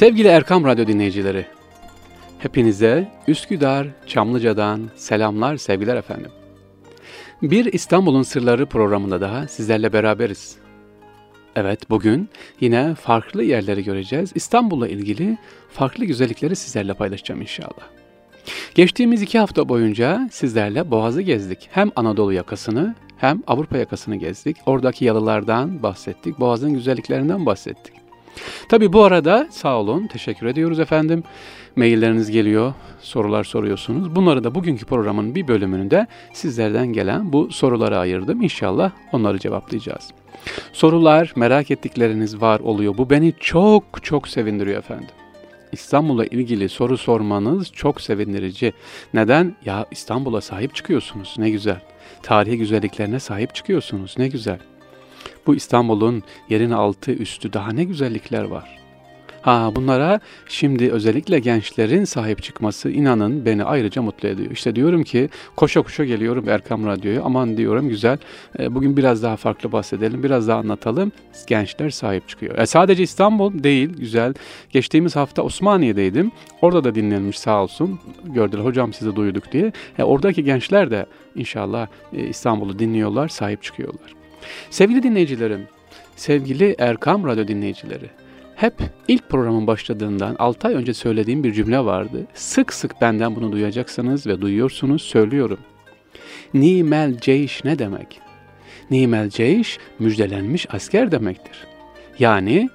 Sevgili Erkam Radyo dinleyicileri, hepinize Üsküdar, Çamlıca'dan selamlar, sevgiler efendim. Bir İstanbul'un Sırları programında daha sizlerle beraberiz. Evet, bugün yine farklı yerleri göreceğiz. İstanbul'la ilgili farklı güzellikleri sizlerle paylaşacağım inşallah. Geçtiğimiz iki hafta boyunca sizlerle Boğaz'ı gezdik. Hem Anadolu yakasını hem Avrupa yakasını gezdik. Oradaki yalılardan bahsettik, Boğaz'ın güzelliklerinden bahsettik. Tabi bu arada sağ olun, teşekkür ediyoruz efendim. Mailleriniz geliyor, sorular soruyorsunuz. Bunları da bugünkü programın bir bölümünde sizlerden gelen bu sorulara ayırdım. İnşallah onları cevaplayacağız. Sorular, merak ettikleriniz var oluyor. Bu beni çok çok sevindiriyor efendim. İstanbul'la ilgili soru sormanız çok sevindirici. Neden? Ya İstanbul'a sahip çıkıyorsunuz. Ne güzel. Tarihi güzelliklerine sahip çıkıyorsunuz. Ne güzel. Bu İstanbul'un yerin altı üstü daha ne güzellikler var. Ha bunlara şimdi özellikle gençlerin sahip çıkması inanın beni ayrıca mutlu ediyor. İşte diyorum ki koşa koşa geliyorum Erkam Radyo'ya. Aman diyorum güzel. E, bugün biraz daha farklı bahsedelim. Biraz daha anlatalım. Gençler sahip çıkıyor. E, sadece İstanbul değil güzel. Geçtiğimiz hafta Osmaniye'deydim. Orada da dinlenmiş sağ olsun. Gördüler hocam sizi duyduk diye. E, oradaki gençler de inşallah e, İstanbul'u dinliyorlar, sahip çıkıyorlar. Sevgili dinleyicilerim, sevgili Erkam Radyo dinleyicileri, hep ilk programın başladığından 6 ay önce söylediğim bir cümle vardı. Sık sık benden bunu duyacaksınız ve duyuyorsunuz, söylüyorum. Nimel ceyş ne demek? Nimel ceyş müjdelenmiş asker demektir. Yani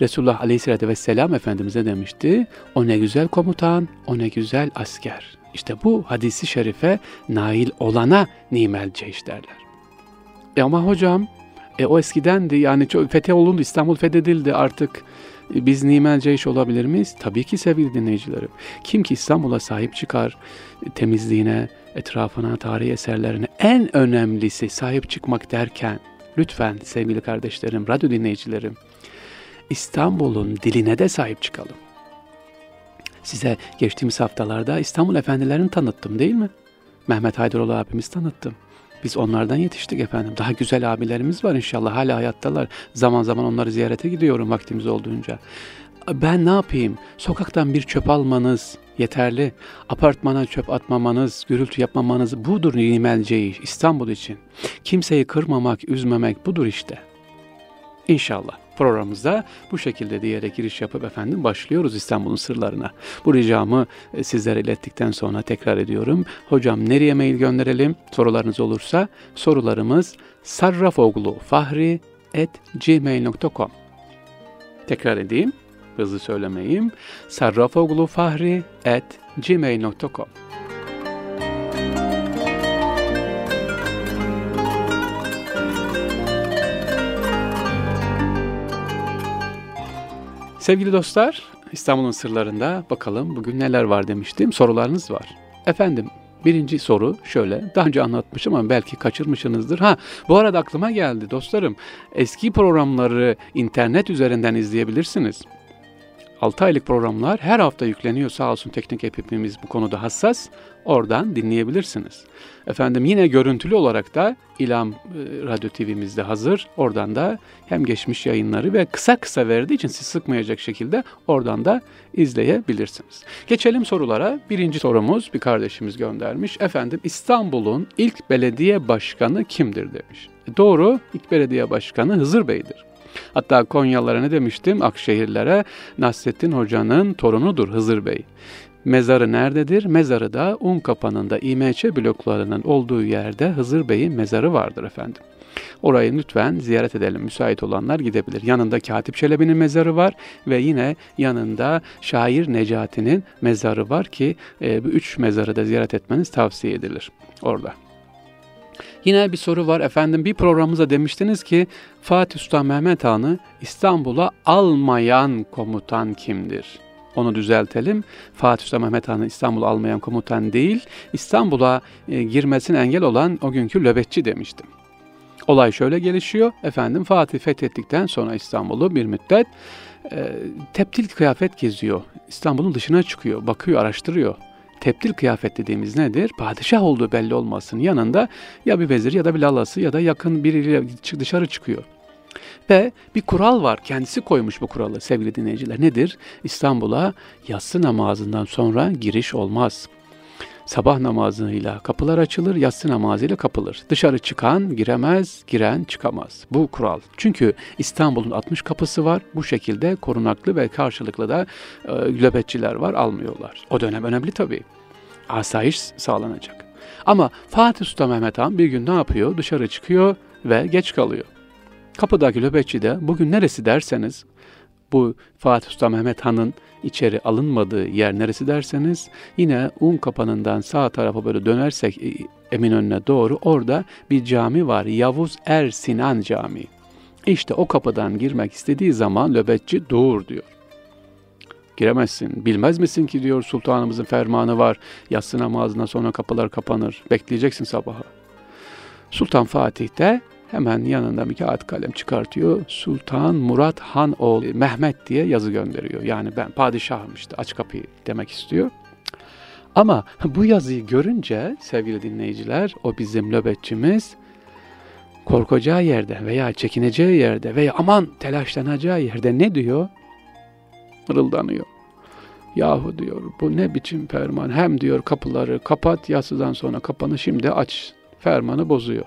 Resulullah Aleyhisselatü Vesselam Efendimiz'e demişti, o ne güzel komutan, o ne güzel asker. İşte bu hadisi şerife nail olana nimel ceyş derler. E ama hocam e, o eskidendi yani çok fetih olundu İstanbul fethedildi artık e, biz nimel ceyş olabilir miyiz? Tabii ki sevgili dinleyicilerim. Kim ki İstanbul'a sahip çıkar e, temizliğine, etrafına, tarihi eserlerine en önemlisi sahip çıkmak derken lütfen sevgili kardeşlerim, radyo dinleyicilerim İstanbul'un diline de sahip çıkalım. Size geçtiğimiz haftalarda İstanbul efendilerini tanıttım değil mi? Mehmet Haydaroğlu abimiz tanıttım. Biz onlardan yetiştik efendim. Daha güzel abilerimiz var inşallah. Hala hayattalar. Zaman zaman onları ziyarete gidiyorum vaktimiz olduğunca. Ben ne yapayım? Sokaktan bir çöp almanız yeterli. Apartmana çöp atmamanız, gürültü yapmamanız budur nimelceyi İstanbul için. Kimseyi kırmamak, üzmemek budur işte. İnşallah programımızda bu şekilde diyerek giriş yapıp efendim başlıyoruz İstanbul'un sırlarına. Bu ricamı e, sizlere ilettikten sonra tekrar ediyorum. Hocam nereye mail gönderelim? Sorularınız olursa sorularımız sarrafoglufahri.gmail.com Tekrar edeyim, hızlı söylemeyeyim. sarrafoglufahri.gmail.com Sevgili dostlar, İstanbul'un sırlarında bakalım bugün neler var demiştim. Sorularınız var. Efendim, birinci soru şöyle. Daha önce anlatmışım ama belki kaçırmışsınızdır. Ha, bu arada aklıma geldi dostlarım. Eski programları internet üzerinden izleyebilirsiniz. 6 aylık programlar her hafta yükleniyor sağ olsun teknik ekibimiz bu konuda hassas. Oradan dinleyebilirsiniz. Efendim yine görüntülü olarak da İlam e, Radyo TV'mizde hazır. Oradan da hem geçmiş yayınları ve kısa kısa verdiği için sizi sıkmayacak şekilde oradan da izleyebilirsiniz. Geçelim sorulara. Birinci sorumuz bir kardeşimiz göndermiş. Efendim İstanbul'un ilk belediye başkanı kimdir demiş. E, doğru ilk belediye başkanı Hızır Bey'dir. Hatta Konyalılara ne demiştim? Akşehirlere Nasrettin Hoca'nın torunudur Hızır Bey. Mezarı nerededir? Mezarı da un kapanında İMÇ bloklarının olduğu yerde Hızır Bey'in mezarı vardır efendim. Orayı lütfen ziyaret edelim. Müsait olanlar gidebilir. Yanında Katip Çelebi'nin mezarı var ve yine yanında şair Necati'nin mezarı var ki e, bu üç mezarı da ziyaret etmeniz tavsiye edilir orada. Yine bir soru var efendim bir programımızda demiştiniz ki Fatih Sultan Mehmet Han'ı İstanbul'a almayan komutan kimdir? Onu düzeltelim. Fatih Sultan Mehmet Han'ı İstanbul'a almayan komutan değil, İstanbul'a e, girmesine engel olan o günkü löbetçi demiştim. Olay şöyle gelişiyor. Efendim Fatih fethettikten sonra İstanbul'u bir müddet e, teptil kıyafet geziyor. İstanbul'un dışına çıkıyor, bakıyor, araştırıyor teptil kıyafet dediğimiz nedir? Padişah olduğu belli olmasın yanında ya bir vezir ya da bir lalası ya da yakın biriyle dışarı çıkıyor. Ve bir kural var. Kendisi koymuş bu kuralı sevgili dinleyiciler. Nedir? İstanbul'a yatsı namazından sonra giriş olmaz. Sabah namazıyla kapılar açılır, yatsı namazıyla kapılır. Dışarı çıkan giremez, giren çıkamaz. Bu kural. Çünkü İstanbul'un 60 kapısı var. Bu şekilde korunaklı ve karşılıklı da e, löbetçiler var, almıyorlar. O dönem önemli tabii. Asayiş sağlanacak. Ama Fatih Sultan Mehmet Han bir gün ne yapıyor? Dışarı çıkıyor ve geç kalıyor. Kapıdaki löbetçi de bugün neresi derseniz bu Fatih Sultan Mehmet Han'ın içeri alınmadığı yer neresi derseniz yine un kapanından sağ tarafa böyle dönersek e, Eminönü'ne doğru orada bir cami var. Yavuz Er Sinan Camii. İşte o kapıdan girmek istediği zaman löbetçi dur diyor. Giremezsin. Bilmez misin ki diyor sultanımızın fermanı var. Yatsı namazından sonra kapılar kapanır. Bekleyeceksin sabaha. Sultan Fatih de hemen yanında bir kağıt kalem çıkartıyor. Sultan Murat Han oğlu Mehmet diye yazı gönderiyor. Yani ben padişahım işte aç kapıyı demek istiyor. Ama bu yazıyı görünce sevgili dinleyiciler o bizim nöbetçimiz korkacağı yerde veya çekineceği yerde veya aman telaşlanacağı yerde ne diyor? Mırıldanıyor. Yahu diyor bu ne biçim ferman hem diyor kapıları kapat yatsıdan sonra kapanı şimdi aç fermanı bozuyor.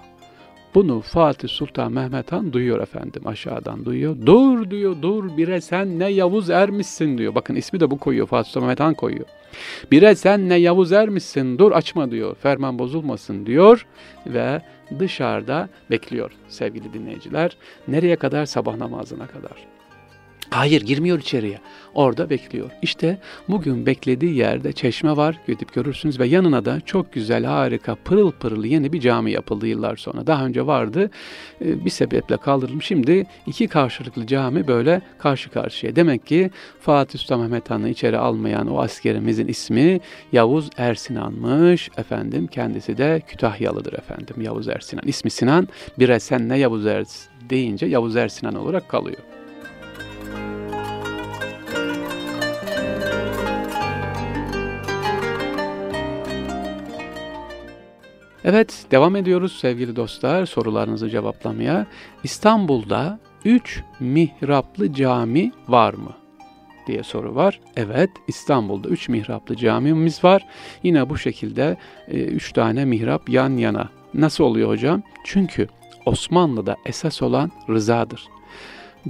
Bunu Fatih Sultan Mehmet Han duyuyor efendim aşağıdan duyuyor. Dur diyor dur bire sen ne Yavuz ermişsin diyor. Bakın ismi de bu koyuyor Fatih Sultan Mehmet Han koyuyor. Bire sen ne Yavuz ermişsin dur açma diyor ferman bozulmasın diyor ve dışarıda bekliyor sevgili dinleyiciler. Nereye kadar? Sabah namazına kadar. Hayır girmiyor içeriye. Orada bekliyor. İşte bugün beklediği yerde çeşme var. Gidip görürsünüz ve yanına da çok güzel, harika, pırıl pırıl yeni bir cami yapıldı yıllar sonra. Daha önce vardı. Ee, bir sebeple kaldırılmış. Şimdi iki karşılıklı cami böyle karşı karşıya. Demek ki Fatih Sultan Mehmet Han'ı içeri almayan o askerimizin ismi Yavuz Ersinan'mış. Efendim kendisi de Kütahyalıdır efendim Yavuz Ersinan. İsmi Sinan. Bir Esen'le Yavuz Ers deyince Yavuz Ersinan olarak kalıyor. Evet, devam ediyoruz sevgili dostlar sorularınızı cevaplamaya. İstanbul'da 3 mihraplı cami var mı? diye soru var. Evet, İstanbul'da 3 mihraplı camimiz var. Yine bu şekilde 3 e, tane mihrap yan yana. Nasıl oluyor hocam? Çünkü Osmanlı'da esas olan rızadır.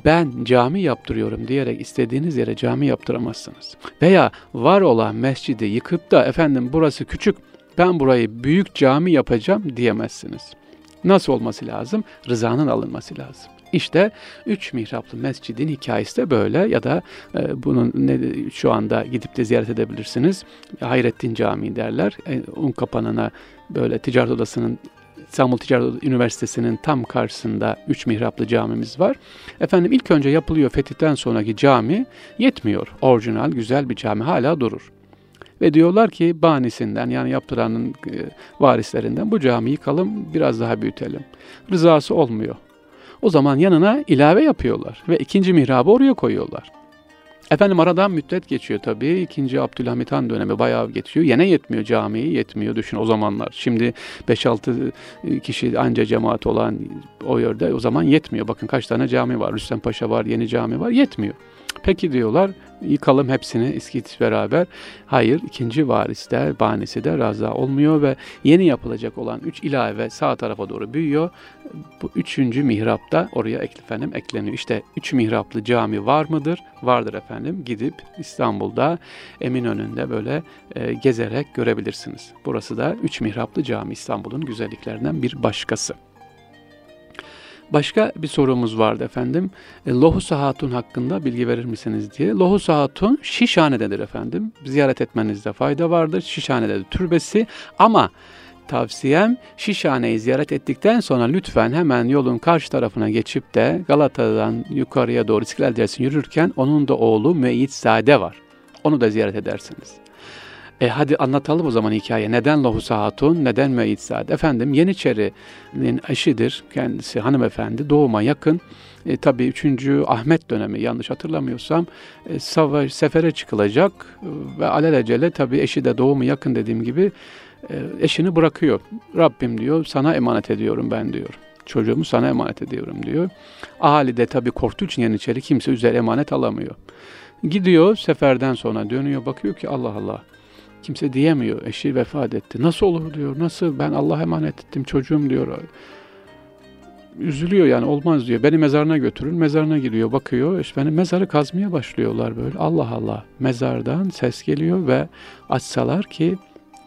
Ben cami yaptırıyorum diyerek istediğiniz yere cami yaptıramazsınız. Veya var olan mescidi yıkıp da efendim burası küçük ben burayı büyük cami yapacağım diyemezsiniz. Nasıl olması lazım? Rızanın alınması lazım. İşte üç mihraplı mescidin hikayesi de böyle ya da e, bunun ne, şu anda gidip de ziyaret edebilirsiniz. Hayrettin Camii derler. E, un kapanına böyle ticaret odasının İstanbul Ticaret Üniversitesi'nin tam karşısında üç mihraplı camimiz var. Efendim ilk önce yapılıyor fetihten sonraki cami yetmiyor. Orijinal güzel bir cami hala durur. Ve diyorlar ki banisinden yani yaptıranın e, varislerinden bu camiyi yıkalım biraz daha büyütelim. Rızası olmuyor. O zaman yanına ilave yapıyorlar ve ikinci mihrabı oraya koyuyorlar. Efendim aradan müddet geçiyor tabii. İkinci Abdülhamit Han dönemi bayağı geçiyor. Yine yetmiyor camiyi, yetmiyor düşün o zamanlar. Şimdi 5-6 e, kişi anca cemaat olan o yerde o zaman yetmiyor. Bakın kaç tane cami var. Rüstem Paşa var, yeni cami var. Yetmiyor. Peki diyorlar yıkalım hepsini İskit beraber. Hayır ikinci varis de banisi de raza olmuyor ve yeni yapılacak olan üç ilave sağ tarafa doğru büyüyor. Bu üçüncü mihrap da oraya efendim ekleniyor. İşte üç mihraplı cami var mıdır? Vardır efendim. Gidip İstanbul'da Eminönü'nde böyle e, gezerek görebilirsiniz. Burası da üç mihraplı cami İstanbul'un güzelliklerinden bir başkası. Başka bir sorumuz vardı efendim. E, Lohusa Hatun hakkında bilgi verir misiniz diye. Lohusa Hatun Şişhane'dedir efendim. Ziyaret etmenizde fayda vardır. Şişhane'dedir türbesi ama tavsiyem Şişhane'yi ziyaret ettikten sonra lütfen hemen yolun karşı tarafına geçip de Galata'dan yukarıya doğru İstiklal Caddesi'ni yürürken onun da oğlu Müeyyid Sade var. Onu da ziyaret edersiniz. E hadi anlatalım o zaman hikaye. Neden Lohusa Hatun, neden Müeyyid Sade? Efendim Yeniçeri'nin eşidir kendisi hanımefendi. Doğuma yakın. E, tabii 3. Ahmet dönemi yanlış hatırlamıyorsam e, savaş, sefere çıkılacak ve alelacele tabii eşi de doğumu yakın dediğim gibi e, eşini bırakıyor. Rabbim diyor sana emanet ediyorum ben diyor. Çocuğumu sana emanet ediyorum diyor. Ahali de tabii korktuğu için Yeniçeri kimse üzeri emanet alamıyor. Gidiyor seferden sonra dönüyor bakıyor ki Allah Allah kimse diyemiyor eşi vefat etti. Nasıl olur diyor nasıl ben Allah emanet ettim çocuğum diyor. Üzülüyor yani olmaz diyor. Beni mezarına götürün. Mezarına gidiyor bakıyor. İşte benim mezarı kazmaya başlıyorlar böyle. Allah Allah mezardan ses geliyor ve açsalar ki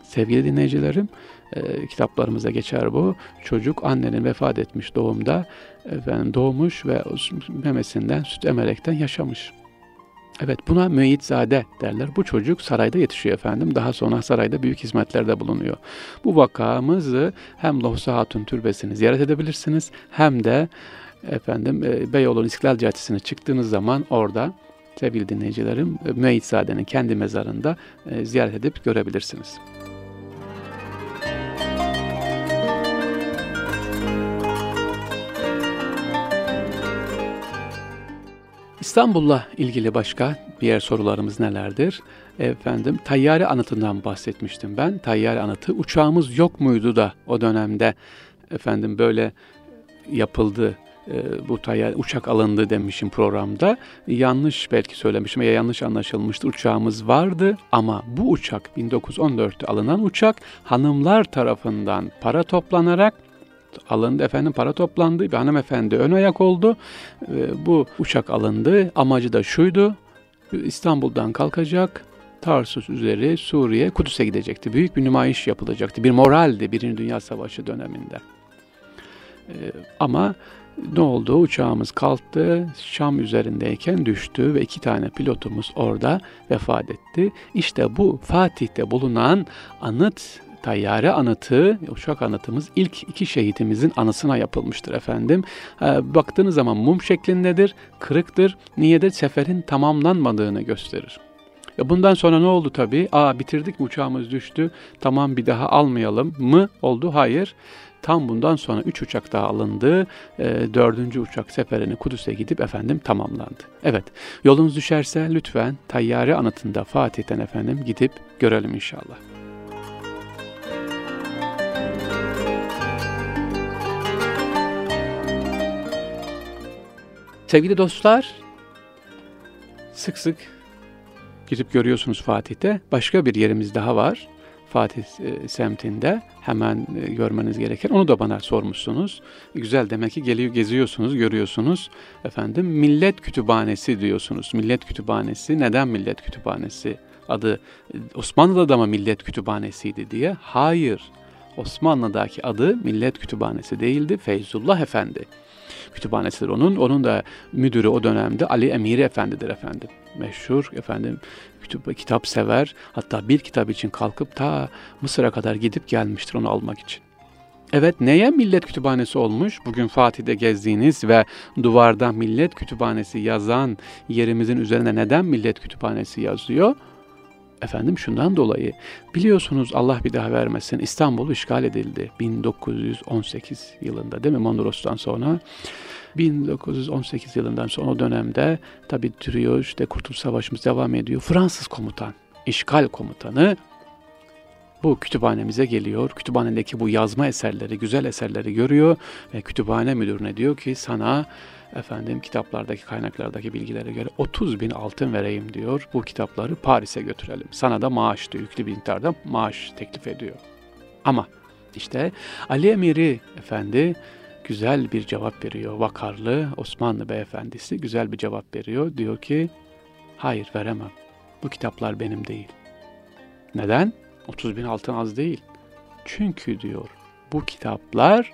sevgili dinleyicilerim e, kitaplarımıza geçer bu. Çocuk annenin vefat etmiş doğumda efendim doğmuş ve memesinden süt emerekten yaşamış. Evet buna müeyyitzade derler. Bu çocuk sarayda yetişiyor efendim. Daha sonra sarayda büyük hizmetlerde bulunuyor. Bu vakamızı hem Lohusa Hatun Türbesi'ni ziyaret edebilirsiniz hem de efendim e, Beyoğlu İstiklal Caddesi'ne çıktığınız zaman orada sevgili dinleyicilerim e, Müeyyitzade'nin kendi mezarında e, ziyaret edip görebilirsiniz. İstanbul'la ilgili başka diğer sorularımız nelerdir? Efendim Tayyare anıtından bahsetmiştim ben. Tayyare anıtı uçağımız yok muydu da o dönemde efendim böyle yapıldı e, bu tayyare uçak alındı demişim programda. Yanlış belki söylemişim ya yanlış anlaşılmıştı. Uçağımız vardı ama bu uçak 1914'te alınan uçak hanımlar tarafından para toplanarak alındı efendim para toplandı. Bir hanımefendi ön ayak oldu. E, bu uçak alındı. Amacı da şuydu. İstanbul'dan kalkacak Tarsus üzeri Suriye Kudüs'e gidecekti. Büyük bir nümayiş yapılacaktı. Bir moraldi Birinci Dünya Savaşı döneminde. E, ama ne oldu? Uçağımız kalktı, Şam üzerindeyken düştü ve iki tane pilotumuz orada vefat etti. İşte bu Fatih'te bulunan anıt Tayyare anıtı, uçak anıtımız ilk iki şehitimizin anısına yapılmıştır efendim. E, baktığınız zaman mum şeklindedir, kırıktır. Niye seferin tamamlanmadığını gösterir. Ya bundan sonra ne oldu tabii? Aa bitirdik mi uçağımız düştü, tamam bir daha almayalım mı oldu? Hayır. Tam bundan sonra üç uçak daha alındı. E, dördüncü uçak seferini Kudüs'e gidip efendim tamamlandı. Evet yolunuz düşerse lütfen Tayyare anıtında Fatih'ten efendim gidip görelim inşallah. Sevgili dostlar, sık sık gidip görüyorsunuz Fatih'te. Başka bir yerimiz daha var. Fatih e, semtinde hemen e, görmeniz gereken. Onu da bana sormuşsunuz. Güzel demek ki geliyor geziyorsunuz, görüyorsunuz. Efendim Millet Kütüphanesi diyorsunuz. Millet Kütüphanesi. Neden Millet Kütüphanesi? Adı e, Osmanlı'da da mı Millet Kütüphanesi'ydi diye? Hayır. Osmanlı'daki adı Millet Kütüphanesi değildi. Feyzullah Efendi kütüphanesidir onun. Onun da müdürü o dönemde Ali Emiri Efendi'dir efendim. Meşhur efendim kitap, kitap sever. Hatta bir kitap için kalkıp ta Mısır'a kadar gidip gelmiştir onu almak için. Evet neye millet kütüphanesi olmuş? Bugün Fatih'te gezdiğiniz ve duvarda millet kütüphanesi yazan yerimizin üzerine neden millet kütüphanesi yazıyor? Efendim şundan dolayı biliyorsunuz Allah bir daha vermesin İstanbul işgal edildi 1918 yılında değil mi Mondros'tan sonra 1918 yılından sonra o dönemde tabi duruyor işte Kurtuluş Savaşımız devam ediyor. Fransız komutan, işgal komutanı bu kütüphanemize geliyor. Kütüphanedeki bu yazma eserleri, güzel eserleri görüyor ve kütüphane müdürüne diyor ki sana efendim kitaplardaki kaynaklardaki bilgilere göre 30 bin altın vereyim diyor. Bu kitapları Paris'e götürelim. Sana da maaş diyor. Yüklü bir miktarda maaş teklif ediyor. Ama işte Ali Emiri Efendi güzel bir cevap veriyor. Vakarlı Osmanlı beyefendisi güzel bir cevap veriyor. Diyor ki hayır veremem. Bu kitaplar benim değil. Neden? 30 bin altın az değil. Çünkü diyor bu kitaplar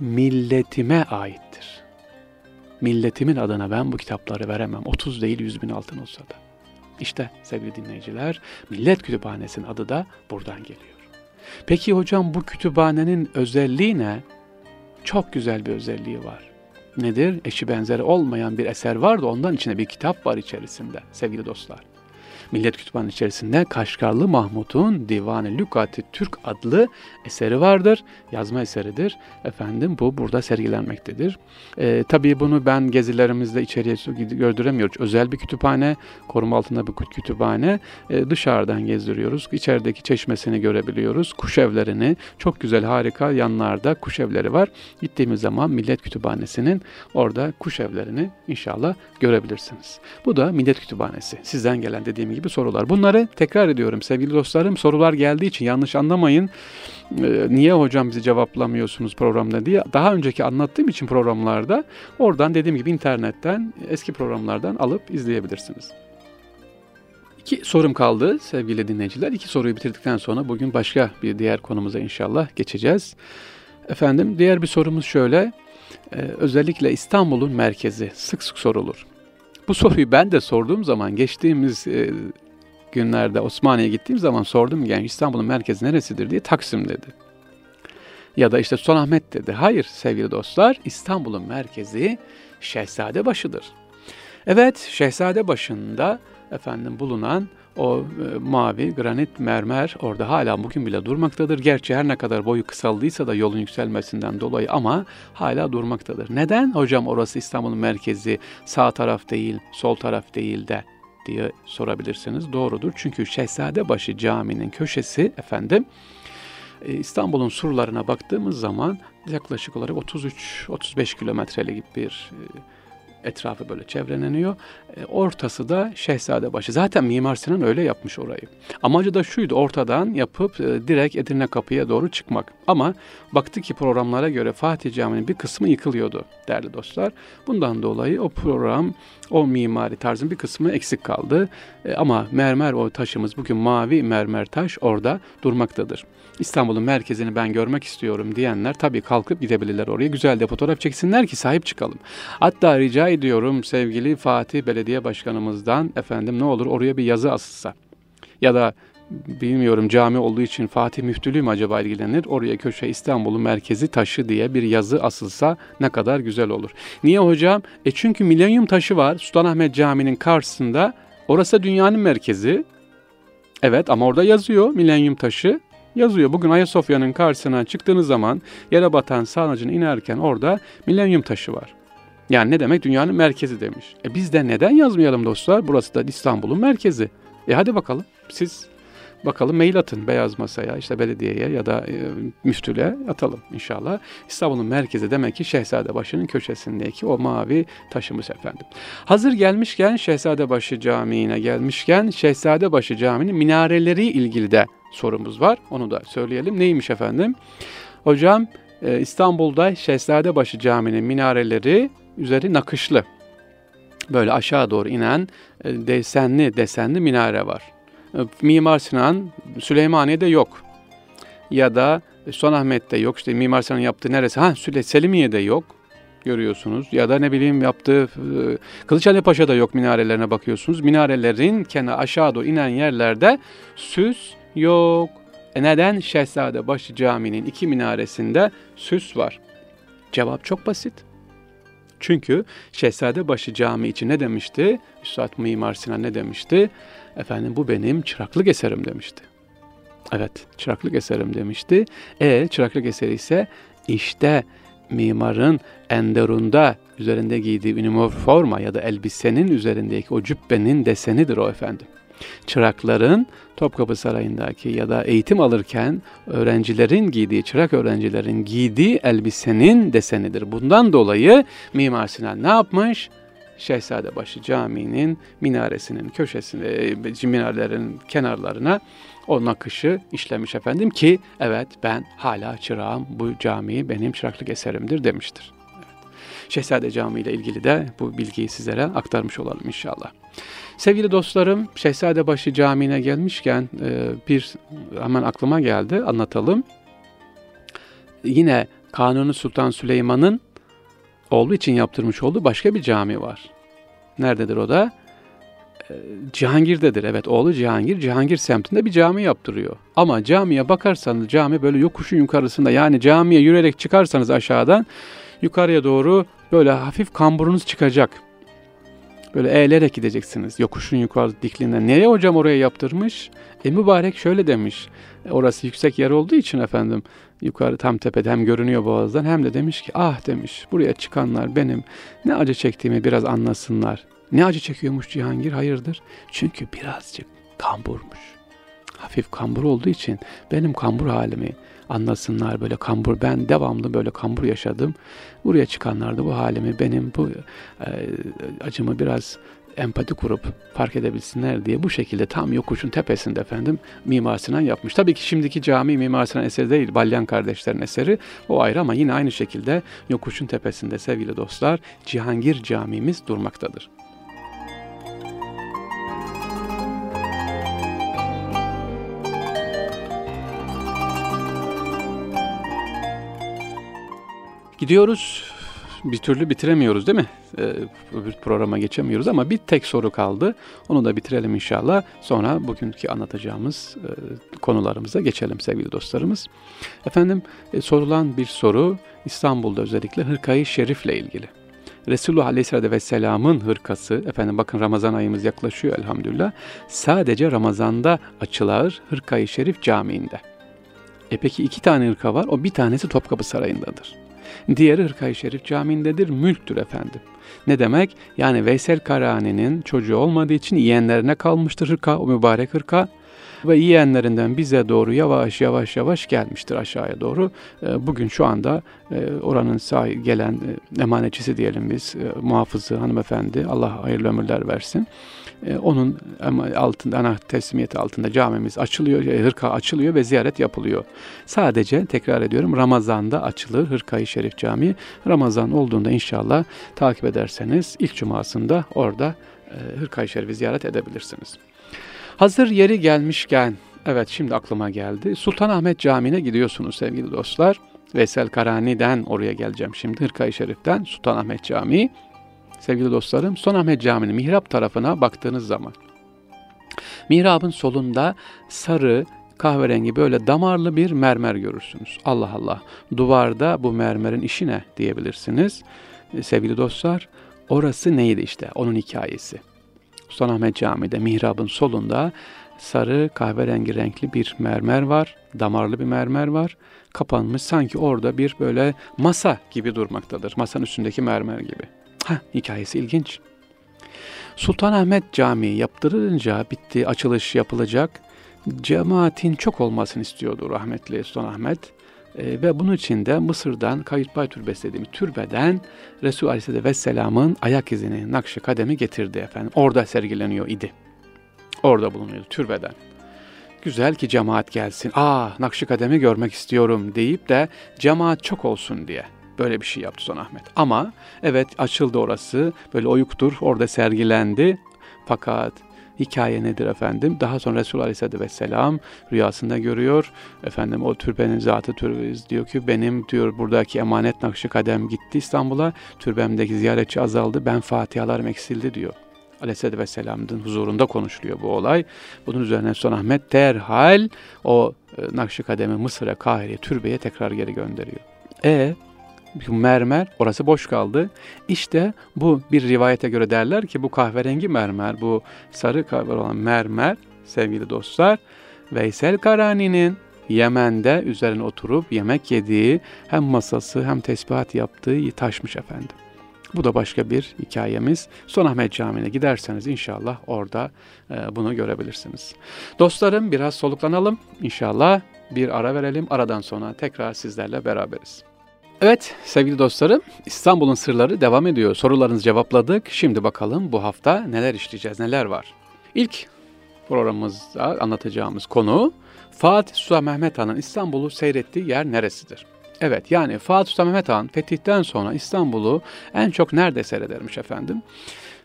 milletime aittir. Milletimin adına ben bu kitapları veremem. 30 değil 100 bin altın olsa da. İşte sevgili dinleyiciler, Millet Kütüphanesi'nin adı da buradan geliyor. Peki hocam bu kütüphanenin özelliği ne? Çok güzel bir özelliği var. Nedir? Eşi benzeri olmayan bir eser var da ondan içinde bir kitap var içerisinde sevgili dostlar. Millet Kütüphanesi içerisinde Kaşgarlı Mahmut'un Divan-ı Lügat-ı Türk adlı eseri vardır. Yazma eseridir. Efendim bu burada sergilenmektedir. E, tabii bunu ben gezilerimizde içeriye gördüremiyoruz. Özel bir kütüphane, koruma altında bir kütüphane. E, dışarıdan gezdiriyoruz. İçerideki çeşmesini görebiliyoruz. Kuş evlerini, çok güzel harika yanlarda kuş evleri var. Gittiğimiz zaman Millet Kütüphanesi'nin orada kuş evlerini inşallah görebilirsiniz. Bu da Millet Kütüphanesi. Sizden gelen dediğim gibi sorular. Bunları tekrar ediyorum sevgili dostlarım. Sorular geldiği için yanlış anlamayın. Ee, niye hocam bizi cevaplamıyorsunuz programda diye. Daha önceki anlattığım için programlarda oradan dediğim gibi internetten eski programlardan alıp izleyebilirsiniz. İki sorum kaldı sevgili dinleyiciler. İki soruyu bitirdikten sonra bugün başka bir diğer konumuza inşallah geçeceğiz. Efendim diğer bir sorumuz şöyle. Ee, özellikle İstanbul'un merkezi sık sık sorulur. Bu soruyu ben de sorduğum zaman geçtiğimiz e, günlerde Osmaniye'ye gittiğim zaman sordum yani İstanbul'un merkezi neresidir diye Taksim dedi. Ya da işte Sultanahmet dedi. Hayır sevgili dostlar İstanbul'un merkezi Şehzadebaşı'dır. Evet Şehzadebaşı'nda efendim bulunan o e, mavi granit mermer orada hala bugün bile durmaktadır. Gerçi her ne kadar boyu kısaldıysa da yolun yükselmesinden dolayı ama hala durmaktadır. Neden hocam orası İstanbul'un merkezi sağ taraf değil, sol taraf değil de diye sorabilirsiniz. Doğrudur. Çünkü Şehzadebaşı Camii'nin köşesi efendim e, İstanbul'un surlarına baktığımız zaman yaklaşık olarak 33-35 kilometrelik bir e, etrafı böyle çevreleniyor. E, ortası da Şehzadebaşı. Zaten Mimar Sinan öyle yapmış orayı. Amacı da şuydu ortadan yapıp e, direkt Edirne Kapı'ya doğru çıkmak. Ama baktı ki programlara göre Fatih Camii'nin bir kısmı yıkılıyordu değerli dostlar. Bundan dolayı o program o mimari tarzın bir kısmı eksik kaldı. E, ama mermer o taşımız bugün mavi mermer taş orada durmaktadır. İstanbul'un merkezini ben görmek istiyorum diyenler tabii kalkıp gidebilirler oraya. Güzel de fotoğraf çeksinler ki sahip çıkalım. Hatta rica ediyorum sevgili Fatih Belediye Başkanımızdan efendim ne olur oraya bir yazı asılsa. Ya da bilmiyorum cami olduğu için Fatih Müftülüğü mü acaba ilgilenir? Oraya köşe İstanbul'un merkezi taşı diye bir yazı asılsa ne kadar güzel olur. Niye hocam? E çünkü milenyum taşı var Sultanahmet Camii'nin karşısında. Orası dünyanın merkezi. Evet ama orada yazıyor milenyum taşı yazıyor. Bugün Ayasofya'nın karşısına çıktığınız zaman yere batan sarnıcını inerken orada milenyum taşı var. Yani ne demek? Dünyanın merkezi demiş. E biz de neden yazmayalım dostlar? Burası da İstanbul'un merkezi. E hadi bakalım siz bakalım mail atın beyaz masaya işte belediyeye ya da e, müftülüğe atalım inşallah. İstanbul'un merkezi demek ki Şehzadebaşı'nın köşesindeki o mavi taşımız efendim. Hazır gelmişken Şehzadebaşı Camii'ne gelmişken Şehzadebaşı Camii'nin minareleri ilgili de sorumuz var. Onu da söyleyelim. Neymiş efendim? Hocam e, İstanbul'da Şehzadebaşı Camii'nin minareleri üzeri nakışlı. Böyle aşağı doğru inen e, desenli desenli minare var. E, Mimar Sinan Süleymaniye'de yok. Ya da Sultanahmet'te yok. İşte Mimar Sinan'ın yaptığı neresi? Ha Selimiye'de yok görüyorsunuz. Ya da ne bileyim yaptığı Kılıçhane Paşa'da yok minarelerine bakıyorsunuz. Minarelerin kenar aşağı doğru inen yerlerde süs yok. E neden Şehzadebaşı Camii'nin iki minaresinde süs var? Cevap çok basit. Çünkü Şehzadebaşı Camii için ne demişti? Üstad Mimar Sinan ne demişti? Efendim bu benim çıraklık eserim demişti. Evet, çıraklık eserim demişti. E çıraklık eseri ise işte mimarın enderunda üzerinde giydiği üniforma ya da elbisenin üzerindeki o cübbenin desenidir o efendim çırakların Topkapı Sarayı'ndaki ya da eğitim alırken öğrencilerin giydiği, çırak öğrencilerin giydiği elbisenin desenidir. Bundan dolayı Mimar Sinan ne yapmış? Şehzadebaşı Camii'nin minaresinin köşesine, e, minarelerin kenarlarına o nakışı işlemiş efendim ki evet ben hala çırağım bu cami benim çıraklık eserimdir demiştir. Şehzade Camii ile ilgili de bu bilgiyi sizlere aktarmış olalım inşallah. Sevgili dostlarım, Şehzadebaşı Camii'ne gelmişken e, bir hemen aklıma geldi, anlatalım. Yine Kanuni Sultan Süleyman'ın oğlu için yaptırmış olduğu başka bir cami var. Nerededir o da? E, Cihangir'dedir. Evet oğlu Cihangir, Cihangir semtinde bir cami yaptırıyor. Ama camiye bakarsanız cami böyle yokuşun yukarısında yani camiye yürüyerek çıkarsanız aşağıdan yukarıya doğru böyle hafif kamburunuz çıkacak. Böyle eğilerek gideceksiniz yokuşun yukarı dikliğinden. Neye hocam oraya yaptırmış? E mübarek şöyle demiş. E, orası yüksek yer olduğu için efendim yukarı tam tepede hem görünüyor boğazdan hem de demiş ki ah demiş buraya çıkanlar benim ne acı çektiğimi biraz anlasınlar. Ne acı çekiyormuş Cihangir hayırdır? Çünkü birazcık kamburmuş. Hafif kambur olduğu için benim kambur halimi anlasınlar böyle kambur. Ben devamlı böyle kambur yaşadım. Buraya çıkanlar da bu halimi benim bu e, acımı biraz empati kurup fark edebilsinler diye bu şekilde tam yokuşun tepesinde efendim Mimar Sinan yapmış. Tabii ki şimdiki cami Mimar Sinan eseri değil, Balyan kardeşlerin eseri. O ayrı ama yine aynı şekilde yokuşun tepesinde sevgili dostlar Cihangir camimiz durmaktadır. Gidiyoruz bir türlü bitiremiyoruz değil mi? Ee, öbür programa geçemiyoruz ama bir tek soru kaldı. Onu da bitirelim inşallah. Sonra bugünkü anlatacağımız e, konularımıza geçelim sevgili dostlarımız. Efendim e, sorulan bir soru İstanbul'da özellikle Hırkayı Şerif'le ilgili. Resulullah Aleyhisselatü Vesselam'ın hırkası, efendim bakın Ramazan ayımız yaklaşıyor elhamdülillah, sadece Ramazan'da açılır Hırkayı Şerif Camii'nde. E peki iki tane hırka var, o bir tanesi Topkapı Sarayı'ndadır. Diğeri Hırkayı Şerif Camii'ndedir, mülktür efendim. Ne demek? Yani Veysel Karani'nin çocuğu olmadığı için yeğenlerine kalmıştır hırka, o mübarek hırka ve yeğenlerinden bize doğru yavaş yavaş yavaş gelmiştir aşağıya doğru. Ee, bugün şu anda e, oranın sahi gelen e, emanetçisi diyelim biz, e, muhafızı hanımefendi, Allah hayırlı ömürler versin. Onun altında, ana teslimiyeti altında camimiz açılıyor, hırka açılıyor ve ziyaret yapılıyor. Sadece tekrar ediyorum Ramazan'da açılır Hırkayı Şerif Camii. Ramazan olduğunda inşallah takip ederseniz ilk cumasında orada Hırkayı Şerif'i ziyaret edebilirsiniz. Hazır yeri gelmişken, evet şimdi aklıma geldi. Sultanahmet Camii'ne gidiyorsunuz sevgili dostlar. Veysel Karani'den oraya geleceğim şimdi. Hırkayı Şerif'ten Sultanahmet Camii. Sevgili dostlarım, Sultanahmet Camii'nin mihrap tarafına baktığınız zaman mihrabın solunda sarı, kahverengi böyle damarlı bir mermer görürsünüz. Allah Allah. Duvarda bu mermerin işi ne diyebilirsiniz. Sevgili dostlar, orası neydi işte onun hikayesi. Sultanahmet Camii'de mihrabın solunda sarı kahverengi renkli bir mermer var. Damarlı bir mermer var. Kapanmış sanki orada bir böyle masa gibi durmaktadır. Masanın üstündeki mermer gibi. Ha hikayesi ilginç. Sultanahmet Camii yaptırılınca bitti, açılış yapılacak. Cemaatin çok olmasını istiyordu rahmetli Sultanahmet. E, ve bunun için de Mısır'dan Kayıtbay Türbesi dediğimiz türbeden Resul Aleyhisselatü Vesselam'ın ayak izini, nakşı kademi getirdi efendim. Orada sergileniyor idi. Orada bulunuyordu türbeden. Güzel ki cemaat gelsin. Aa nakşı kademi görmek istiyorum deyip de cemaat çok olsun diye böyle bir şey yaptı Son Ahmet. Ama evet açıldı orası. Böyle oyuktur. Orada sergilendi. Fakat Hikaye nedir efendim? Daha sonra Resulullah Aleyhisselatü Vesselam rüyasında görüyor. Efendim o türbenin zatı türbeniz diyor ki benim diyor buradaki emanet nakşı kadem gitti İstanbul'a. Türbemdeki ziyaretçi azaldı. Ben fatihalarım eksildi diyor. Aleyhisselatü Vesselam'ın huzurunda konuşuluyor bu olay. Bunun üzerine Sultan Ahmet derhal o e, nakşı kademi Mısır'a, Kahire'ye, türbeye tekrar geri gönderiyor. E mermer orası boş kaldı. İşte bu bir rivayete göre derler ki bu kahverengi mermer, bu sarı kahver olan mermer sevgili dostlar Veysel Karani'nin Yemen'de üzerine oturup yemek yediği hem masası hem tesbihat yaptığı taşmış efendim. Bu da başka bir hikayemiz. Son Ahmet Camii'ne giderseniz inşallah orada e, bunu görebilirsiniz. Dostlarım biraz soluklanalım. İnşallah bir ara verelim. Aradan sonra tekrar sizlerle beraberiz. Evet sevgili dostlarım İstanbul'un sırları devam ediyor. Sorularınızı cevapladık. Şimdi bakalım bu hafta neler işleyeceğiz, neler var. İlk programımızda anlatacağımız konu Fatih Sultan Mehmet Han'ın İstanbul'u seyrettiği yer neresidir? Evet yani Fatih Sultan Mehmet Han fetihten sonra İstanbul'u en çok nerede seyredermiş efendim?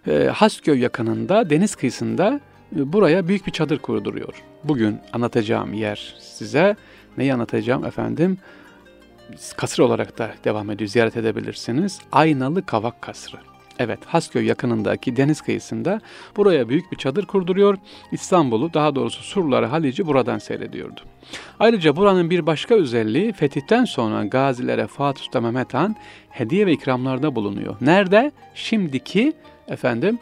E, Hasköy yakınında deniz kıyısında e, buraya büyük bir çadır kurduruyor. Bugün anlatacağım yer size neyi anlatacağım efendim? Kasır olarak da devam ediyor. Ziyaret edebilirsiniz. Aynalı Kavak Kasrı. Evet, Hasköy yakınındaki deniz kıyısında buraya büyük bir çadır kurduruyor. İstanbul'u, daha doğrusu Surları, Halic'i buradan seyrediyordu. Ayrıca buranın bir başka özelliği fetihten sonra gazilere Fatih Sultan Mehmet Han hediye ve ikramlarda bulunuyor. Nerede? Şimdiki efendim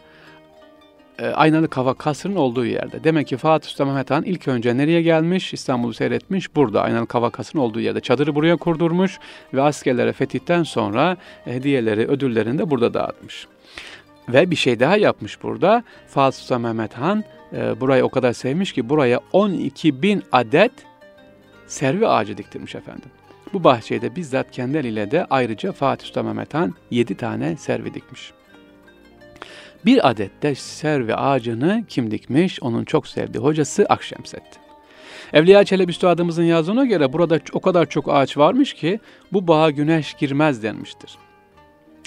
e, Aynalı Kava Kasrı'nın olduğu yerde. Demek ki Fatih Sultan Mehmet Han ilk önce nereye gelmiş? İstanbul'u seyretmiş. Burada Aynalı Kava Kasrı'nın olduğu yerde. Çadırı buraya kurdurmuş ve askerlere fetihten sonra hediyeleri, ödüllerini de burada dağıtmış. Ve bir şey daha yapmış burada. Fatih Sultan Mehmet Han e, burayı o kadar sevmiş ki buraya 12 bin adet servi ağacı diktirmiş efendim. Bu bahçeyi de bizzat kendi eliyle de ayrıca Fatih Sultan Mehmet Han 7 tane servi dikmiş. Bir adet de servi ağacını kim dikmiş? Onun çok sevdiği hocası Akşemseddin. Evliya Çelebi Üstadımızın yazdığına göre burada o kadar çok ağaç varmış ki bu bağa güneş girmez denmiştir.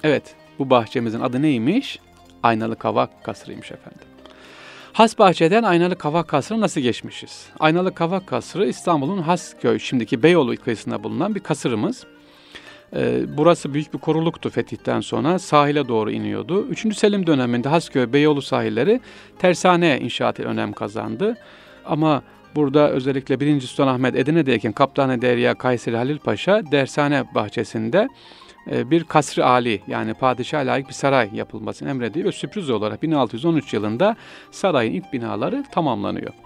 Evet, bu bahçemizin adı neymiş? Aynalı Kavak Kasrı'ymış efendim. Has Bahçe'den Aynalı Kavak Kasrı nasıl geçmişiz? Aynalı Kavak Kasrı İstanbul'un Hasköy, şimdiki Beyoğlu kıyısında bulunan bir kasırımız. Ee, burası büyük bir koruluktu fetihten sonra. Sahile doğru iniyordu. 3. Selim döneminde Hasköy, Beyoğlu sahilleri tersane inşaatı önem kazandı. Ama burada özellikle 1. Sultanahmet Edirne'deyken Kaptanı Derya Kayseri Halil Paşa dersane bahçesinde e, bir kasrı ali yani padişah layık bir saray yapılmasını emrediyor ve sürpriz olarak 1613 yılında sarayın ilk binaları tamamlanıyor.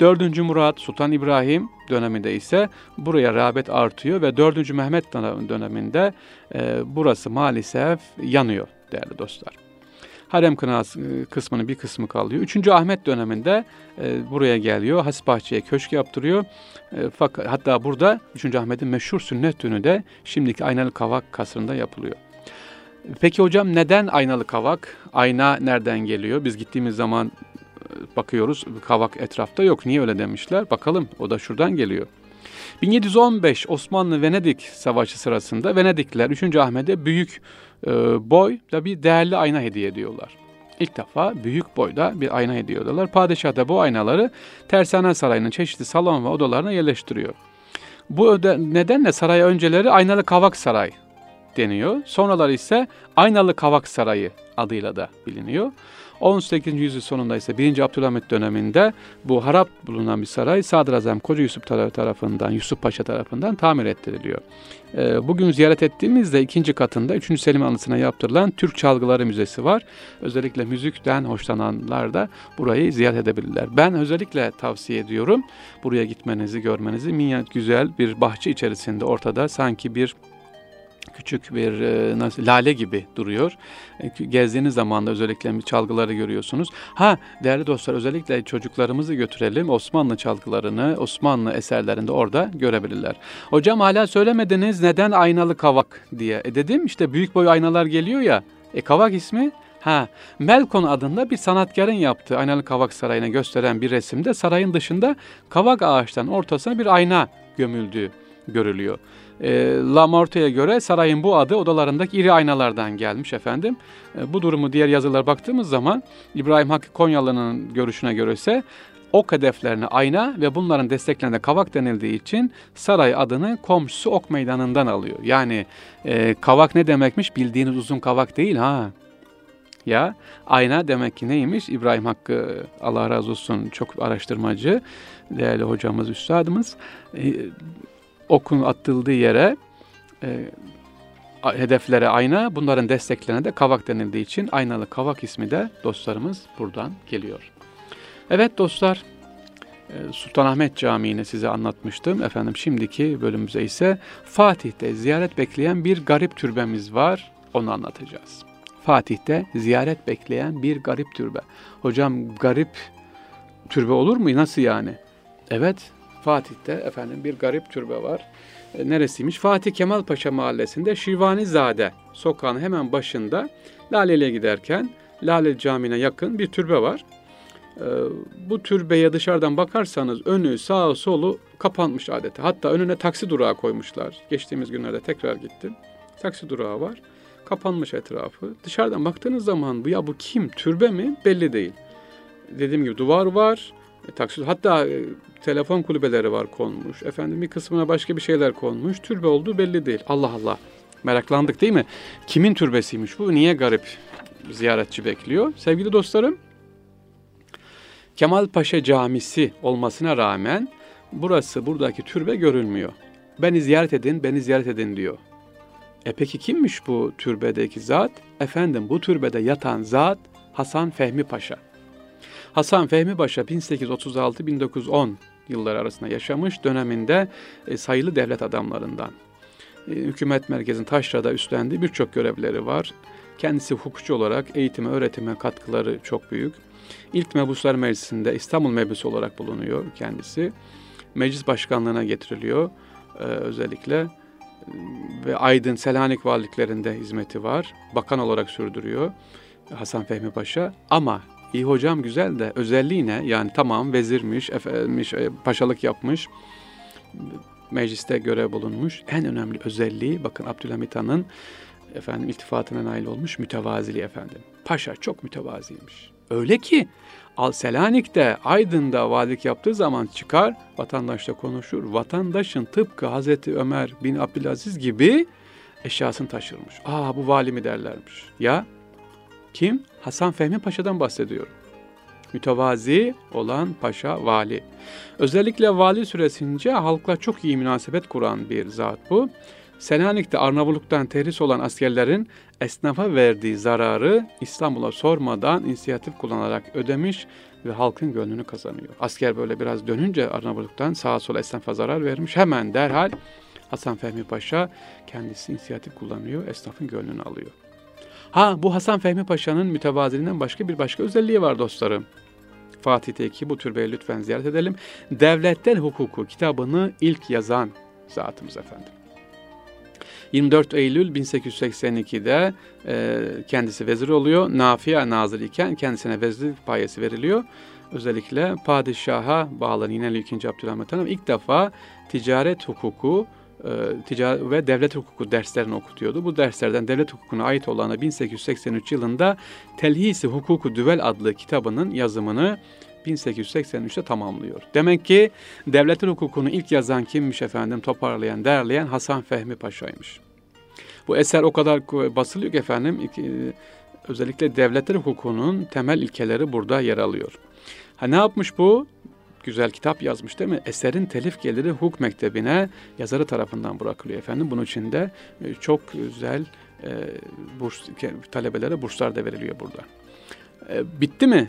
4. Murat Sultan İbrahim döneminde ise buraya rağbet artıyor ve 4. Mehmet döneminde e, burası maalesef yanıyor değerli dostlar. Harem kınası e, kısmının bir kısmı kalıyor. 3. Ahmet döneminde e, buraya geliyor. Hasbahçe'ye köşk yaptırıyor. E, fakat hatta burada 3. Ahmet'in meşhur sünnet düğünü de şimdiki Aynalı Kavak kasrında yapılıyor. Peki hocam neden aynalı kavak? Ayna nereden geliyor? Biz gittiğimiz zaman bakıyoruz kavak etrafta yok. Niye öyle demişler? Bakalım o da şuradan geliyor. 1715 Osmanlı-Venedik Savaşı sırasında Venedikliler 3. Ahmet'e büyük e, boy da bir değerli ayna hediye ediyorlar. İlk defa büyük boyda bir ayna hediye ediyorlar. Padişah da bu aynaları Tersane Sarayı'nın çeşitli salon ve odalarına yerleştiriyor. Bu nedenle saraya önceleri Aynalı Kavak Saray deniyor. Sonraları ise Aynalı Kavak Sarayı adıyla da biliniyor. 18. yüzyıl sonunda ise 1. Abdülhamit döneminde bu harap bulunan bir saray Sadrazam Koca Yusuf tarafından, Yusuf Paşa tarafından tamir ettiriliyor. Ee, bugün ziyaret ettiğimizde ikinci katında 3. Selim anısına yaptırılan Türk Çalgıları Müzesi var. Özellikle müzikten hoşlananlar da burayı ziyaret edebilirler. Ben özellikle tavsiye ediyorum buraya gitmenizi, görmenizi. Minyat güzel bir bahçe içerisinde ortada sanki bir küçük bir e, nasıl lale gibi duruyor. E, gezdiğiniz zaman da özellikle çalgıları görüyorsunuz. Ha değerli dostlar özellikle çocuklarımızı götürelim. Osmanlı çalgılarını, Osmanlı eserlerinde orada görebilirler. Hocam hala söylemediniz neden aynalı kavak diye. E dedim işte büyük boy aynalar geliyor ya. E kavak ismi Ha, Melkon adında bir sanatkarın yaptığı Aynalı Kavak Sarayı'na gösteren bir resimde sarayın dışında kavak ağaçtan ortasına bir ayna gömüldüğü görülüyor. E, Lamarte'ye göre sarayın bu adı odalarındaki iri aynalardan gelmiş efendim. E, bu durumu diğer yazılar baktığımız zaman İbrahim Hakkı Konyalı'nın görüşüne göre ise ok hedeflerine ayna ve bunların desteklerine kavak denildiği için saray adını komşusu ok meydanından alıyor. Yani e, kavak ne demekmiş bildiğiniz uzun kavak değil ha. Ya ayna demek ki neymiş? İbrahim Hakkı Allah razı olsun çok araştırmacı, değerli hocamız, üstadımız. E, okun atıldığı yere e, hedeflere ayna, bunların desteklerine de kavak denildiği için aynalı kavak ismi de dostlarımız buradan geliyor. Evet dostlar, e, Sultanahmet Camii'ni size anlatmıştım. Efendim şimdiki bölümümüze ise Fatih'te ziyaret bekleyen bir garip türbemiz var. Onu anlatacağız. Fatih'te ziyaret bekleyen bir garip türbe. Hocam garip türbe olur mu? Nasıl yani? Evet, Fatih'te efendim bir garip türbe var. E, neresiymiş? Fatih Kemal Paşa mahallesinde Şivanizade sokağın hemen başında Laleli'ye giderken Lale Camii'ne yakın bir türbe var. E, bu türbeye dışarıdan bakarsanız önü, sağı, solu kapanmış adeta. Hatta önüne taksi durağı koymuşlar. Geçtiğimiz günlerde tekrar gittim. Taksi durağı var. Kapanmış etrafı. Dışarıdan baktığınız zaman bu ya bu kim? Türbe mi? Belli değil. Dediğim gibi duvar var. E, taksi, hatta e, telefon kulübeleri var konmuş. Efendim bir kısmına başka bir şeyler konmuş. Türbe olduğu belli değil. Allah Allah. Meraklandık değil mi? Kimin türbesiymiş bu? Niye garip ziyaretçi bekliyor? Sevgili dostlarım, Kemal Paşa Camisi olmasına rağmen burası, buradaki türbe görülmüyor. Beni ziyaret edin, beni ziyaret edin diyor. E peki kimmiş bu türbedeki zat? Efendim bu türbede yatan zat Hasan Fehmi Paşa. Hasan Fehmi Paşa 1836-1910 yılları arasında yaşamış döneminde e, sayılı devlet adamlarından. E, hükümet merkezinin taşrada üstlendiği birçok görevleri var. Kendisi hukukçu olarak eğitime, öğretime katkıları çok büyük. İlk Mebuslar Meclisi'nde İstanbul Meclisi olarak bulunuyor kendisi. Meclis başkanlığına getiriliyor e, özellikle ve Aydın, Selanik valiliklerinde hizmeti var. Bakan olarak sürdürüyor Hasan Fehmi Paşa. Ama iyi hocam güzel de özelliği ne? Yani tamam vezirmiş, efendim, e, paşalık yapmış, mecliste görev bulunmuş. En önemli özelliği bakın Abdülhamit Han'ın efendim iltifatına nail olmuş mütevaziliği efendim. Paşa çok mütevaziymiş. Öyle ki Al Selanik'te, Aydın'da valilik yaptığı zaman çıkar, vatandaşla konuşur. Vatandaşın tıpkı Hazreti Ömer bin Abdülaziz gibi eşyasını taşırmış. Aa bu vali mi derlermiş. Ya kim? Hasan Fehmi Paşa'dan bahsediyorum. Mütevazi olan paşa vali. Özellikle vali süresince halkla çok iyi münasebet kuran bir zat bu. Selanik'te Arnavutluk'tan terhis olan askerlerin esnafa verdiği zararı İstanbul'a sormadan inisiyatif kullanarak ödemiş ve halkın gönlünü kazanıyor. Asker böyle biraz dönünce Arnavutluk'tan sağa sola esnafa zarar vermiş. Hemen derhal Hasan Fehmi Paşa kendisi inisiyatif kullanıyor, esnafın gönlünü alıyor. Ha bu Hasan Fehmi Paşa'nın mütevaziliğinden başka bir başka özelliği var dostlarım. Fatih Teki bu türbeyi lütfen ziyaret edelim. Devletler Hukuku kitabını ilk yazan zatımız efendim. 24 Eylül 1882'de e, kendisi vezir oluyor. Nafiye nazır iken kendisine vezirlik payesi veriliyor. Özellikle padişaha bağlı İnönü 2. Abdülhamit Han ilk defa ticaret hukuku ticaret ve devlet hukuku derslerini okutuyordu. Bu derslerden devlet hukukuna ait olanı 1883 yılında Telhisi Hukuku Düvel adlı kitabının yazımını 1883'te tamamlıyor. Demek ki devletin hukukunu ilk yazan kimmiş efendim toparlayan, derleyen Hasan Fehmi Paşa'ymış. Bu eser o kadar basılıyor ki efendim özellikle devletler hukukunun temel ilkeleri burada yer alıyor. Ha ne yapmış bu? Güzel kitap yazmış değil mi? Eserin telif geliri hukuk mektebine yazarı tarafından bırakılıyor efendim. Bunun için de e, çok güzel e, burs, talebelere burslar da veriliyor burada. E, bitti mi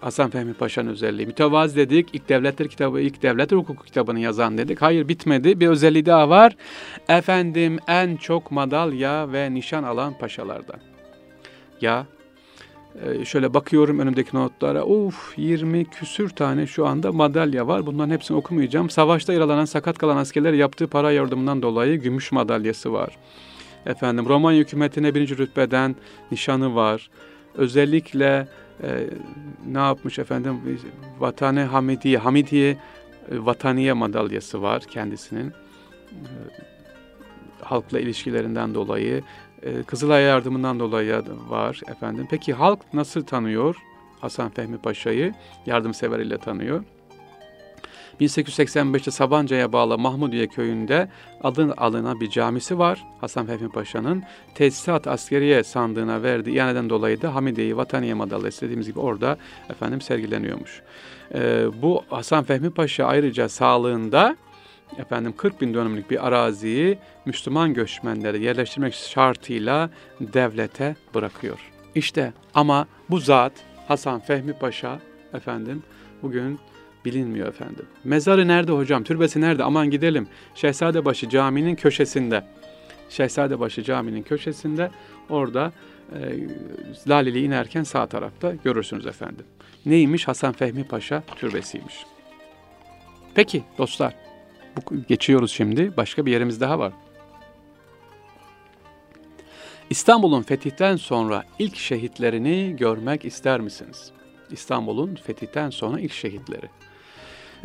Hasan Fehmi Paşa'nın özelliği. Mütevazı dedik, ilk devletler kitabı, ilk devletler hukuku kitabını yazan dedik. Hayır bitmedi, bir özelliği daha var. Efendim en çok madalya ve nişan alan paşalardan. Ya şöyle bakıyorum önümdeki notlara, uf 20 küsür tane şu anda madalya var. Bunların hepsini okumayacağım. Savaşta yaralanan, sakat kalan askerler yaptığı para yardımından dolayı gümüş madalyası var. Efendim Romanya hükümetine birinci rütbeden nişanı var. Özellikle e, ne yapmış efendim Vatanı Hamidiye, Hamidiye e, Vataniye madalyası var kendisinin. E, halkla ilişkilerinden dolayı, e, Kızılay yardımından dolayı var efendim. Peki halk nasıl tanıyor Hasan Fehmi Paşa'yı? Yardımsever ile tanıyor. 1885'te Sabancı'ya bağlı Mahmudiye köyünde adın alınan bir camisi var. Hasan Fehmi Paşa'nın tesisat askeriye sandığına verdiği ihaneden dolayı da Hamidiye Vataniye madalyası dediğimiz gibi orada efendim sergileniyormuş. Ee, bu Hasan Fehmi Paşa ayrıca sağlığında efendim 40 bin dönümlük bir araziyi Müslüman göçmenleri yerleştirmek şartıyla devlete bırakıyor. İşte ama bu zat Hasan Fehmi Paşa efendim bugün bilinmiyor efendim. Mezarı nerede hocam? Türbesi nerede? Aman gidelim. Şehzadebaşı Camii'nin köşesinde. Şehzadebaşı Camii'nin köşesinde orada e, Laleli inerken sağ tarafta görürsünüz efendim. Neymiş? Hasan Fehmi Paşa türbesiymiş. Peki dostlar, geçiyoruz şimdi. Başka bir yerimiz daha var. İstanbul'un fetihten sonra ilk şehitlerini görmek ister misiniz? İstanbul'un fetihten sonra ilk şehitleri.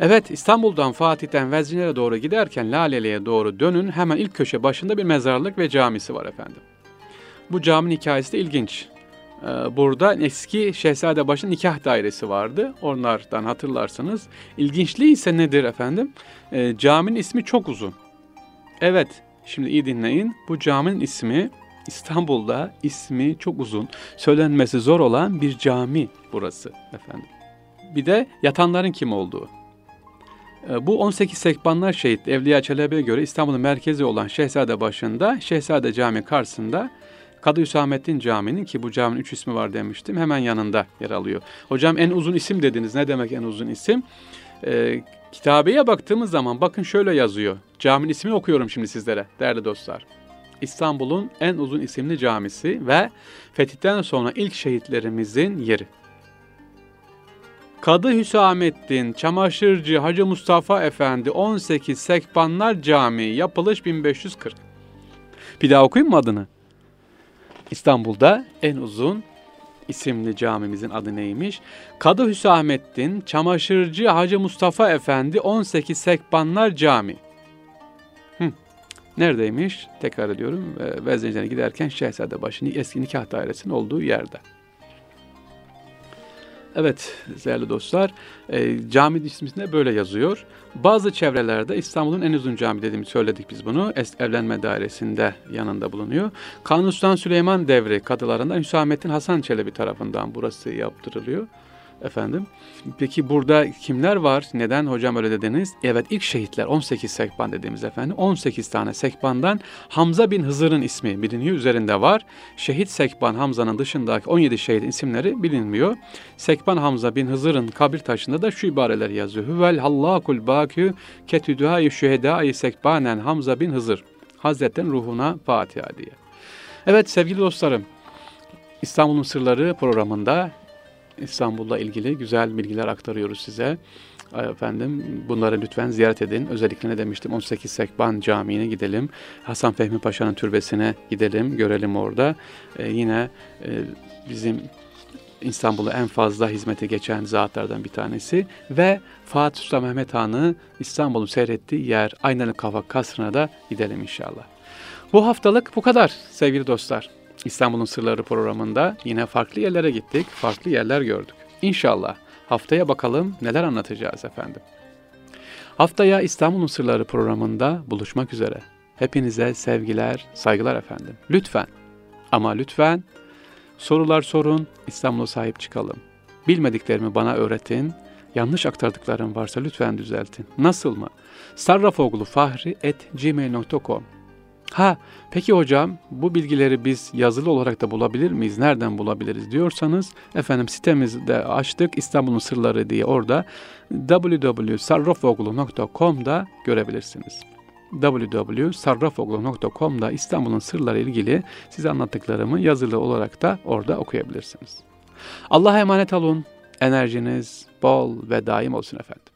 Evet İstanbul'dan Fatih'ten Vezne'ye doğru giderken Laleli'ye doğru dönün hemen ilk köşe başında bir mezarlık ve camisi var efendim. Bu caminin hikayesi de ilginç. Ee, burada eski Şehzadebaşı nikah dairesi vardı. Onlardan hatırlarsınız. İlginçliği ise nedir efendim? Ee, caminin ismi çok uzun. Evet, şimdi iyi dinleyin. Bu caminin ismi İstanbul'da ismi çok uzun, söylenmesi zor olan bir cami burası efendim. Bir de yatanların kim olduğu. Ee, bu 18 Sekbanlar şehit Evliya Çelebi'ye göre İstanbul'un merkezi olan Şehzade başında Şehzade Cami karşısında Kadı Hüsamettin Camii'nin ki bu caminin üç ismi var demiştim hemen yanında yer alıyor. Hocam en uzun isim dediniz. Ne demek en uzun isim? Ee, kitabeye baktığımız zaman bakın şöyle yazıyor. Caminin ismini okuyorum şimdi sizlere değerli dostlar. İstanbul'un en uzun isimli camisi ve fetihten sonra ilk şehitlerimizin yeri. Kadı Hüsamettin Çamaşırcı Hacı Mustafa Efendi 18 Sekbanlar Camii yapılış 1540. Bir daha okuyayım mı adını? İstanbul'da en uzun isimli camimizin adı neymiş? Kadı Hüsamettin Çamaşırcı Hacı Mustafa Efendi 18 Sekbanlar Camii. Hı. Neredeymiş? Tekrar ediyorum. Veznecen'e giderken Şehzadebaşı eski nikah dairesinin olduğu yerde. Evet değerli dostlar, e, cami isminde böyle yazıyor. Bazı çevrelerde İstanbul'un en uzun cami dediğimi söyledik biz bunu. Es, evlenme dairesinde yanında bulunuyor. Kanuni Sultan Süleyman devri kadılarından Hüsamettin Hasan Çelebi tarafından burası yaptırılıyor. Efendim. Peki burada kimler var? Neden hocam öyle dediniz? Evet ilk şehitler 18 sekban dediğimiz efendim. 18 tane sekbandan Hamza bin Hızır'ın ismi biliniyor. Üzerinde var. Şehit sekban Hamza'nın dışındaki 17 şehit isimleri bilinmiyor. Sekban Hamza bin Hızır'ın kabir taşında da şu ibareler yazıyor. Huvel hallakul bakü ketüdühâ-i şühedâ-i sekbanen Hamza bin Hızır. Hazretten ruhuna Fatiha diye. Evet sevgili dostlarım, İstanbul'un Sırları programında İstanbul'la ilgili güzel bilgiler aktarıyoruz size. Efendim bunları lütfen ziyaret edin. Özellikle ne demiştim 18 Sekban Camii'ne gidelim. Hasan Fehmi Paşa'nın türbesine gidelim, görelim orada. Ee, yine e, bizim İstanbul'a en fazla hizmete geçen zatlardan bir tanesi ve Fatih Sultan Mehmet Han'ı İstanbul'un seyrettiği yer Aynalı Kavak Kasrı'na da gidelim inşallah. Bu haftalık bu kadar sevgili dostlar. İstanbul'un Sırları programında yine farklı yerlere gittik, farklı yerler gördük. İnşallah haftaya bakalım neler anlatacağız efendim. Haftaya İstanbul'un Sırları programında buluşmak üzere. Hepinize sevgiler, saygılar efendim. Lütfen ama lütfen sorular sorun, İstanbul'a sahip çıkalım. Bilmediklerimi bana öğretin, yanlış aktardıklarım varsa lütfen düzeltin. Nasıl mı? sarrafoglu.fahri.gmail.com Ha peki hocam bu bilgileri biz yazılı olarak da bulabilir miyiz? Nereden bulabiliriz diyorsanız efendim sitemizde açtık İstanbul'un sırları diye orada www.sarrafoglu.com'da görebilirsiniz www.sarrafoglu.com'da İstanbul'un sırları ilgili size anlattıklarımı yazılı olarak da orada okuyabilirsiniz. Allah'a emanet olun. Enerjiniz bol ve daim olsun efendim.